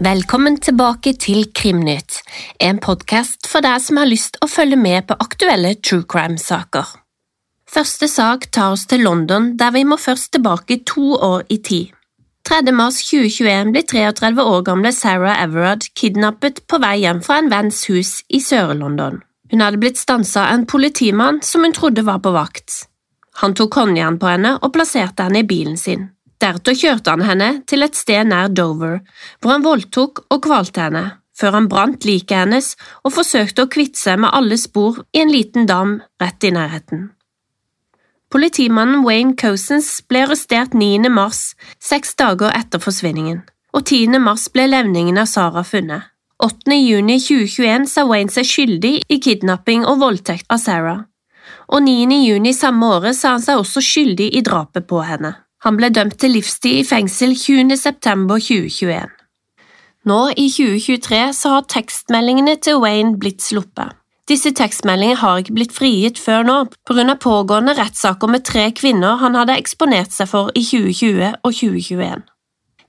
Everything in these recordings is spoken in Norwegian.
Velkommen tilbake til Krimnytt, en podkast for deg som har lyst å følge med på aktuelle true crime-saker. Første sak tar oss til London, der vi må først tilbake to år i tid. 3. mars 2021 blir 33 år gamle Sarah Everard kidnappet på vei hjem fra en venns hus i Sør-London. Hun hadde blitt stansa av en politimann som hun trodde var på vakt. Han tok håndjern på henne og plasserte henne i bilen sin. Deretter kjørte han henne til et sted nær Dover, hvor han voldtok og kvalte henne, før han brant liket hennes og forsøkte å kvitte seg med alle spor i en liten dam rett i nærheten. Politimannen Wayne Cousins ble arrestert 9. mars, seks dager etter forsvinningen, og 10. mars ble levningen av Sara funnet. 8. juni 2021 sa Wayne seg skyldig i kidnapping og voldtekt av Sarah, og 9. juni samme året sa han seg også skyldig i drapet på henne. Han ble dømt til livstid i fengsel 20. september 2021. Nå i 2023 så har tekstmeldingene til Wayne blitt sluppet. Disse tekstmeldingene har ikke blitt frigitt før nå, på grunn av pågående rettssaker med tre kvinner han hadde eksponert seg for i 2020 og 2021.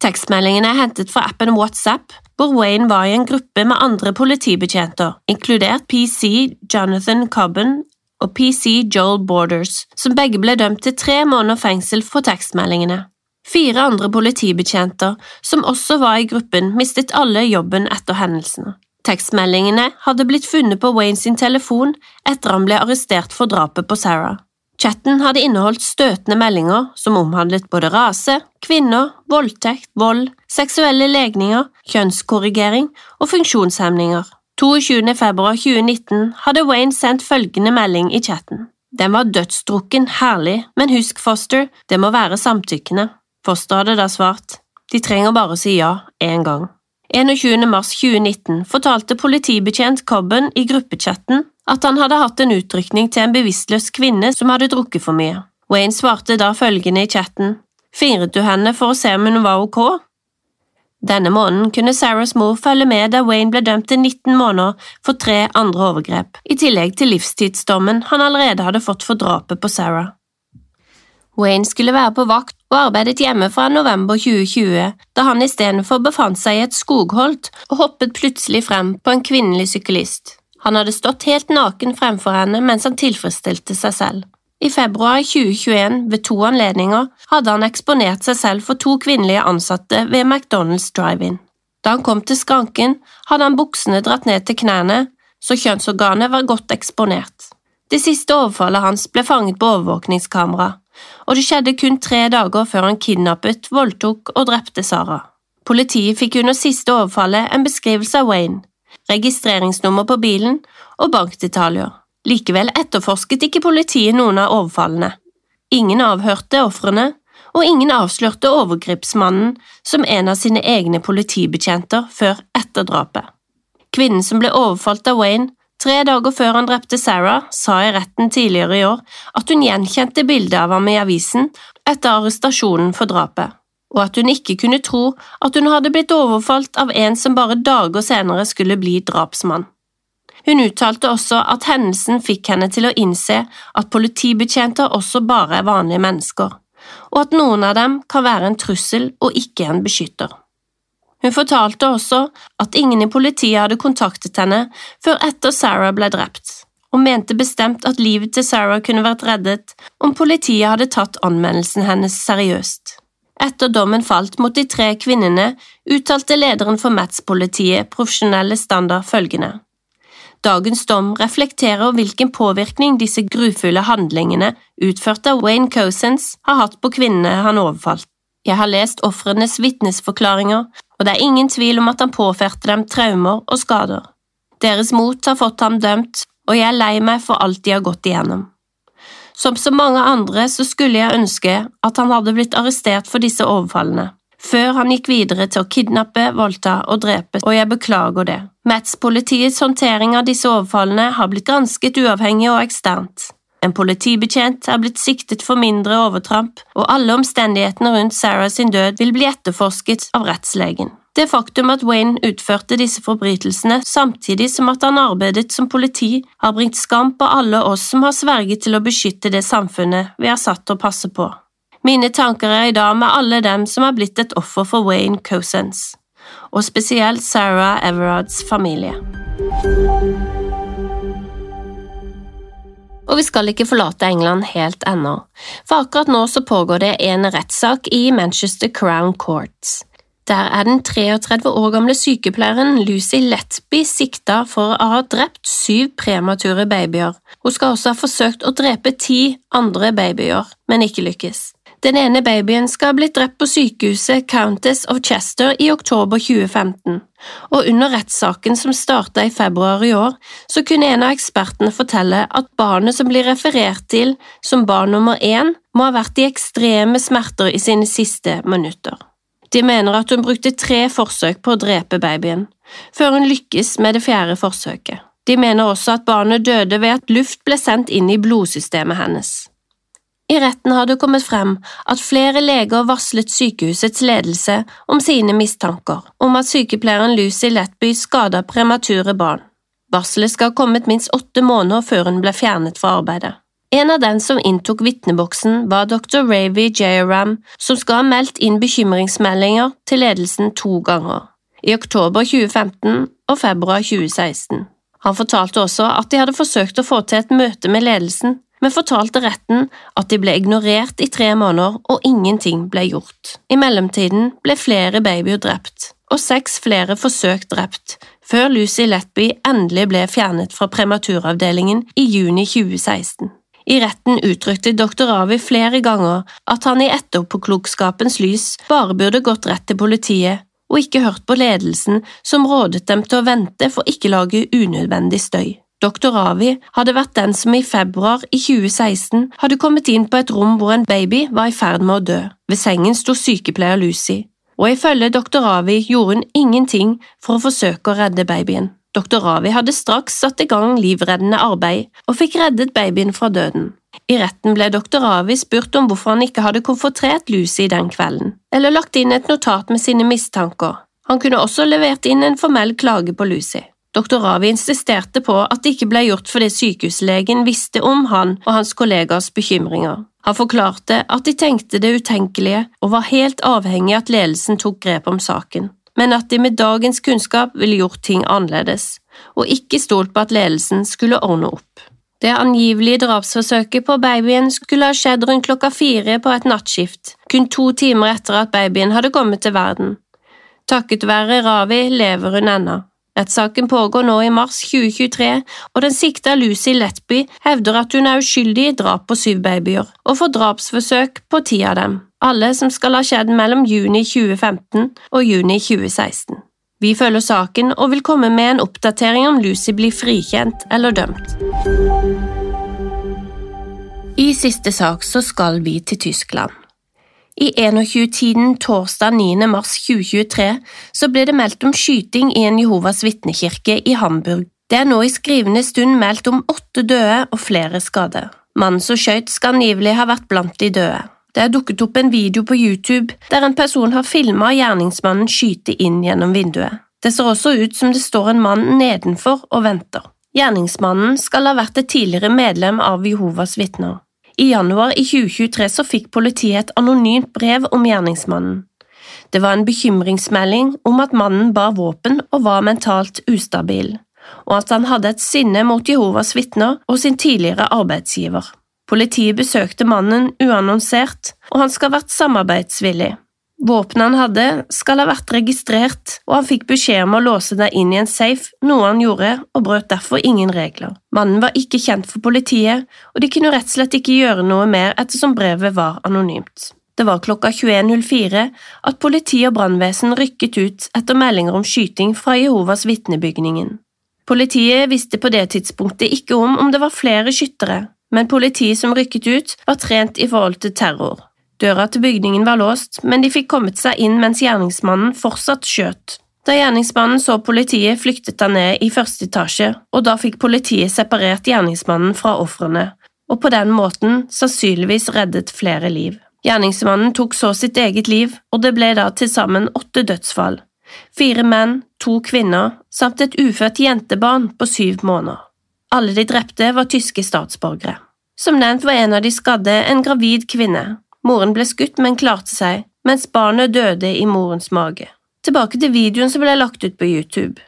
Tekstmeldingene er hentet fra appen WhatsApp, hvor Wayne var i en gruppe med andre politibetjenter, inkludert PC Jonathan Cobben og PC Joel Borders, som begge ble dømt til tre måneder fengsel for tekstmeldingene. Fire andre politibetjenter, som også var i gruppen, mistet alle jobben etter hendelsene. Tekstmeldingene hadde blitt funnet på Wayne sin telefon etter han ble arrestert for drapet på Sarah. Chatten hadde inneholdt støtende meldinger som omhandlet både rase, kvinner, voldtekt, vold, seksuelle legninger, kjønnskorrigering og funksjonshemninger. 22. februar 2019 hadde Wayne sendt følgende melding i chatten. Den var dødsdrukken, herlig, men husk, Foster, det må være samtykkende. Foster hadde da svart, de trenger bare å si ja én gang. 21. mars 2019 fortalte politibetjent Cobben i gruppechatten at han hadde hatt en utrykning til en bevisstløs kvinne som hadde drukket for mye. Wayne svarte da følgende i chatten, fingret du henne for å se om hun var ok? Denne måneden kunne Sarahs mor følge med da Wayne ble dømt til 19 måneder for tre andre overgrep, i tillegg til livstidsdommen han allerede hadde fått for drapet på Sarah. Wayne skulle være på vakt og arbeidet hjemme fra november 2020, da han istedenfor befant seg i et skogholt og hoppet plutselig frem på en kvinnelig syklist. Han hadde stått helt naken fremfor henne mens han tilfredsstilte seg selv. I februar 2021, ved to anledninger, hadde han eksponert seg selv for to kvinnelige ansatte ved McDonald's drive-in. Da han kom til skranken, hadde han buksene dratt ned til knærne, så kjønnsorganet var godt eksponert. Det siste overfallet hans ble fanget på overvåkningskamera, og det skjedde kun tre dager før han kidnappet, voldtok og drepte Sara. Politiet fikk under siste overfallet en beskrivelse av Wayne, registreringsnummer på bilen og bankdetaljer. Likevel etterforsket ikke politiet noen av overfallene. Ingen avhørte ofrene, og ingen avslørte overgripsmannen som en av sine egne politibetjenter før etter drapet. Kvinnen som ble overfalt av Wayne tre dager før han drepte Sarah, sa i retten tidligere i år at hun gjenkjente bildet av ham i avisen etter arrestasjonen for drapet, og at hun ikke kunne tro at hun hadde blitt overfalt av en som bare dager senere skulle bli drapsmann. Hun uttalte også at hendelsen fikk henne til å innse at politibetjenter også bare er vanlige mennesker, og at noen av dem kan være en trussel og ikke en beskytter. Hun fortalte også at ingen i politiet hadde kontaktet henne før etter Sarah ble drept, og mente bestemt at livet til Sarah kunne vært reddet om politiet hadde tatt anmeldelsen hennes seriøst. Etter dommen falt mot de tre kvinnene, uttalte lederen for Mats-politiet, profesjonelle standard, følgende. Dagens dom reflekterer hvilken påvirkning disse grufulle handlingene utført av Wayne Cousins har hatt på kvinnene han overfalt. Jeg har lest ofrenes vitnesforklaringer, og det er ingen tvil om at han påførte dem traumer og skader. Deres mot har fått ham dømt, og jeg er lei meg for alt de har gått igjennom. Som så mange andre så skulle jeg ønske at han hadde blitt arrestert for disse overfallene før han gikk videre til å kidnappe, voldta og drepe, og jeg beklager det. Mats-politiets håndtering av disse overfallene har blitt gransket uavhengig og eksternt. En politibetjent er blitt siktet for mindre overtramp, og alle omstendighetene rundt Sarah sin død vil bli etterforsket av rettslegen. Det faktum at Wayne utførte disse forbrytelsene samtidig som at han arbeidet som politi, har bringt skam på alle oss som har sverget til å beskytte det samfunnet vi er satt til å passe på. Mine tanker er i dag med alle dem som har blitt et offer for Wayne Cosens, og spesielt Sarah Everards familie. Og vi skal ikke forlate England helt ennå, for akkurat nå så pågår det en rettssak i Manchester Crown Courts. Der er den 33 år gamle sykepleieren Lucy Letby sikta for å ha drept syv premature babyer. Hun skal også ha forsøkt å drepe ti andre babyer, men ikke lykkes. Den ene babyen skal ha blitt drept på sykehuset Countess of Chester i oktober 2015, og under rettssaken som starta i februar i år, så kunne en av ekspertene fortelle at barnet som blir referert til som barn nummer én, må ha vært i ekstreme smerter i sine siste minutter. De mener at hun brukte tre forsøk på å drepe babyen, før hun lykkes med det fjerde forsøket. De mener også at barnet døde ved at luft ble sendt inn i blodsystemet hennes. I retten har det kommet frem at flere leger varslet sykehusets ledelse om sine mistanker om at sykepleieren Lucy Letby skada premature barn. Varselet skal ha kommet minst åtte måneder før hun ble fjernet fra arbeidet. En av den som inntok vitneboksen, var dr. Ravi Jayaram, som skal ha meldt inn bekymringsmeldinger til ledelsen to ganger, i oktober 2015 og februar 2016. Han fortalte også at de hadde forsøkt å få til et møte med ledelsen, men fortalte retten at de ble ignorert i tre måneder og ingenting ble gjort. I mellomtiden ble flere babyer drept, og seks flere forsøk drept, før Lucy Letby endelig ble fjernet fra prematuravdelingen i juni 2016. I retten uttrykte dr. Avi flere ganger at han i etterpåklokskapens lys bare burde gått rett til politiet og ikke hørt på ledelsen som rådet dem til å vente for ikke lage unødvendig støy. Dr. Ravi hadde vært den som i februar i 2016 hadde kommet inn på et rom hvor en baby var i ferd med å dø. Ved sengen sto sykepleier Lucy, og ifølge dr. Ravi gjorde hun ingenting for å forsøke å redde babyen. Dr. Ravi hadde straks satt i gang livreddende arbeid og fikk reddet babyen fra døden. I retten ble dr. Ravi spurt om hvorfor han ikke hadde konfrontert Lucy den kvelden, eller lagt inn et notat med sine mistanker. Han kunne også levert inn en formell klage på Lucy. Dr. Ravi insisterte på at det ikke ble gjort fordi sykehuslegen visste om han og hans kollegers bekymringer. Han forklarte at de tenkte det utenkelige og var helt avhengig av at ledelsen tok grep om saken, men at de med dagens kunnskap ville gjort ting annerledes, og ikke stolt på at ledelsen skulle ordne opp. Det angivelige drapsforsøket på babyen skulle ha skjedd rundt klokka fire på et nattskift, kun to timer etter at babyen hadde kommet til verden. Takket være Ravi lever hun ennå. Rettssaken pågår nå i mars 2023, og den sikta Lucy Letby hevder at hun er uskyldig i drap på syv babyer, og for drapsforsøk på ti av dem, alle som skal ha skjedd mellom juni 2015 og juni 2016. Vi følger saken og vil komme med en oppdatering om Lucy blir frikjent eller dømt. I siste sak så skal vi til Tyskland. I 21-tiden torsdag 9. mars 2023 så ble det meldt om skyting i en Jehovas vitnekirke i Hamburg. Det er nå i skrivende stund meldt om åtte døde og flere skadde. Mannen som skjøt skal angivelig ha vært blant de døde. Det er dukket opp en video på YouTube der en person har filma gjerningsmannen skyte inn gjennom vinduet. Det ser også ut som det står en mann nedenfor og venter. Gjerningsmannen skal ha vært et tidligere medlem av Jehovas vitner. I januar i 2023 så fikk politiet et anonymt brev om gjerningsmannen. Det var en bekymringsmelding om at mannen bar våpen og var mentalt ustabil, og at han hadde et sinne mot Jehovas vitner og sin tidligere arbeidsgiver. Politiet besøkte mannen uannonsert, og han skal ha vært samarbeidsvillig. Våpenet han hadde, skal ha vært registrert, og han fikk beskjed om å låse det inn i en safe, noe han gjorde, og brøt derfor ingen regler. Mannen var ikke kjent for politiet, og de kunne rett og slett ikke gjøre noe mer ettersom brevet var anonymt. Det var klokka 21.04 at politi og brannvesen rykket ut etter meldinger om skyting fra Jehovas vitnebygningen. Politiet visste på det tidspunktet ikke om om det var flere skyttere, men politiet som rykket ut, var trent i forhold til terror. Døra til bygningen var låst, men de fikk kommet seg inn mens gjerningsmannen fortsatt skjøt. Da gjerningsmannen så politiet, flyktet han ned i første etasje, og da fikk politiet separert gjerningsmannen fra ofrene, og på den måten sannsynligvis reddet flere liv. Gjerningsmannen tok så sitt eget liv, og det ble da til sammen åtte dødsfall, Fire menn, to kvinner samt et ufødt jentebarn på syv måneder. Alle de drepte var tyske statsborgere. Som nevnt var en av de skadde en gravid kvinne. Moren ble skutt, men klarte seg, mens barnet døde i morens mage. Tilbake til videoen som ble lagt ut på YouTube.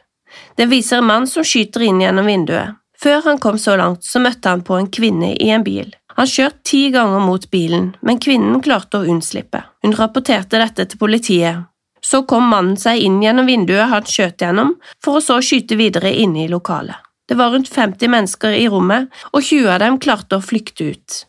Den viser en mann som skyter inn gjennom vinduet. Før han kom så langt, så møtte han på en kvinne i en bil. Han kjørte ti ganger mot bilen, men kvinnen klarte å unnslippe. Hun rapporterte dette til politiet. Så kom mannen seg inn gjennom vinduet han skjøt gjennom, for å så skyte videre inne i lokalet. Det var rundt 50 mennesker i rommet, og 20 av dem klarte å flykte ut.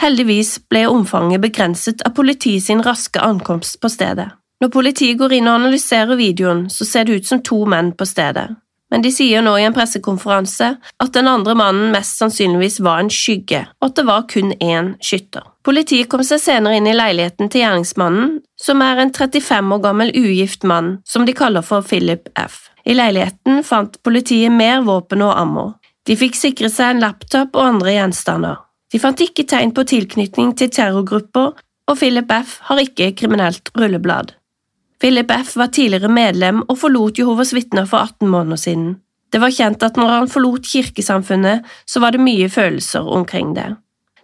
Heldigvis ble omfanget begrenset av politiet sin raske ankomst på stedet. Når politiet går inn og analyserer videoen, så ser det ut som to menn på stedet men de sier nå i en pressekonferanse at den andre mannen mest sannsynligvis var en skygge, og at det var kun én skytter. Politiet kom seg senere inn i leiligheten til gjerningsmannen, som er en 35 år gammel ugift mann som de kaller for Philip F. I leiligheten fant politiet mer våpen og ammo. De fikk sikre seg en laptop og andre gjenstander. De fant ikke tegn på tilknytning til terrorgrupper, og Philip F har ikke kriminelt rulleblad. Philip F. var tidligere medlem og forlot Jehovas vitner for 18 måneder siden. Det var kjent at når han forlot kirkesamfunnet, så var det mye følelser omkring det.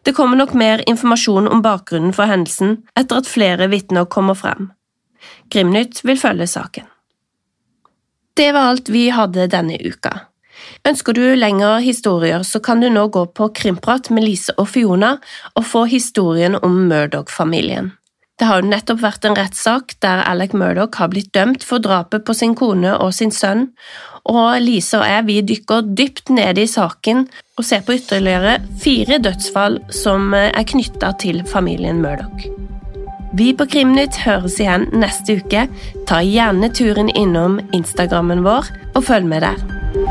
Det kommer nok mer informasjon om bakgrunnen for hendelsen etter at flere vitner kommer frem. Krimnytt vil følge saken. Det var alt vi hadde denne uka. Ønsker du lengre historier, så kan du nå gå på Krimprat med Lise og Fiona og få historien om Murdoch-familien. Det har jo nettopp vært en rettssak der Alec Murdoch har blitt dømt for drapet på sin kone og sin sønn, og Lise og jeg vi dykker dypt ned i saken og ser på ytterligere fire dødsfall som er knytta til familien Murdoch. Vi på Krimnytt høres igjen neste uke. Ta gjerne turen innom Instagrammen vår, og følg med der.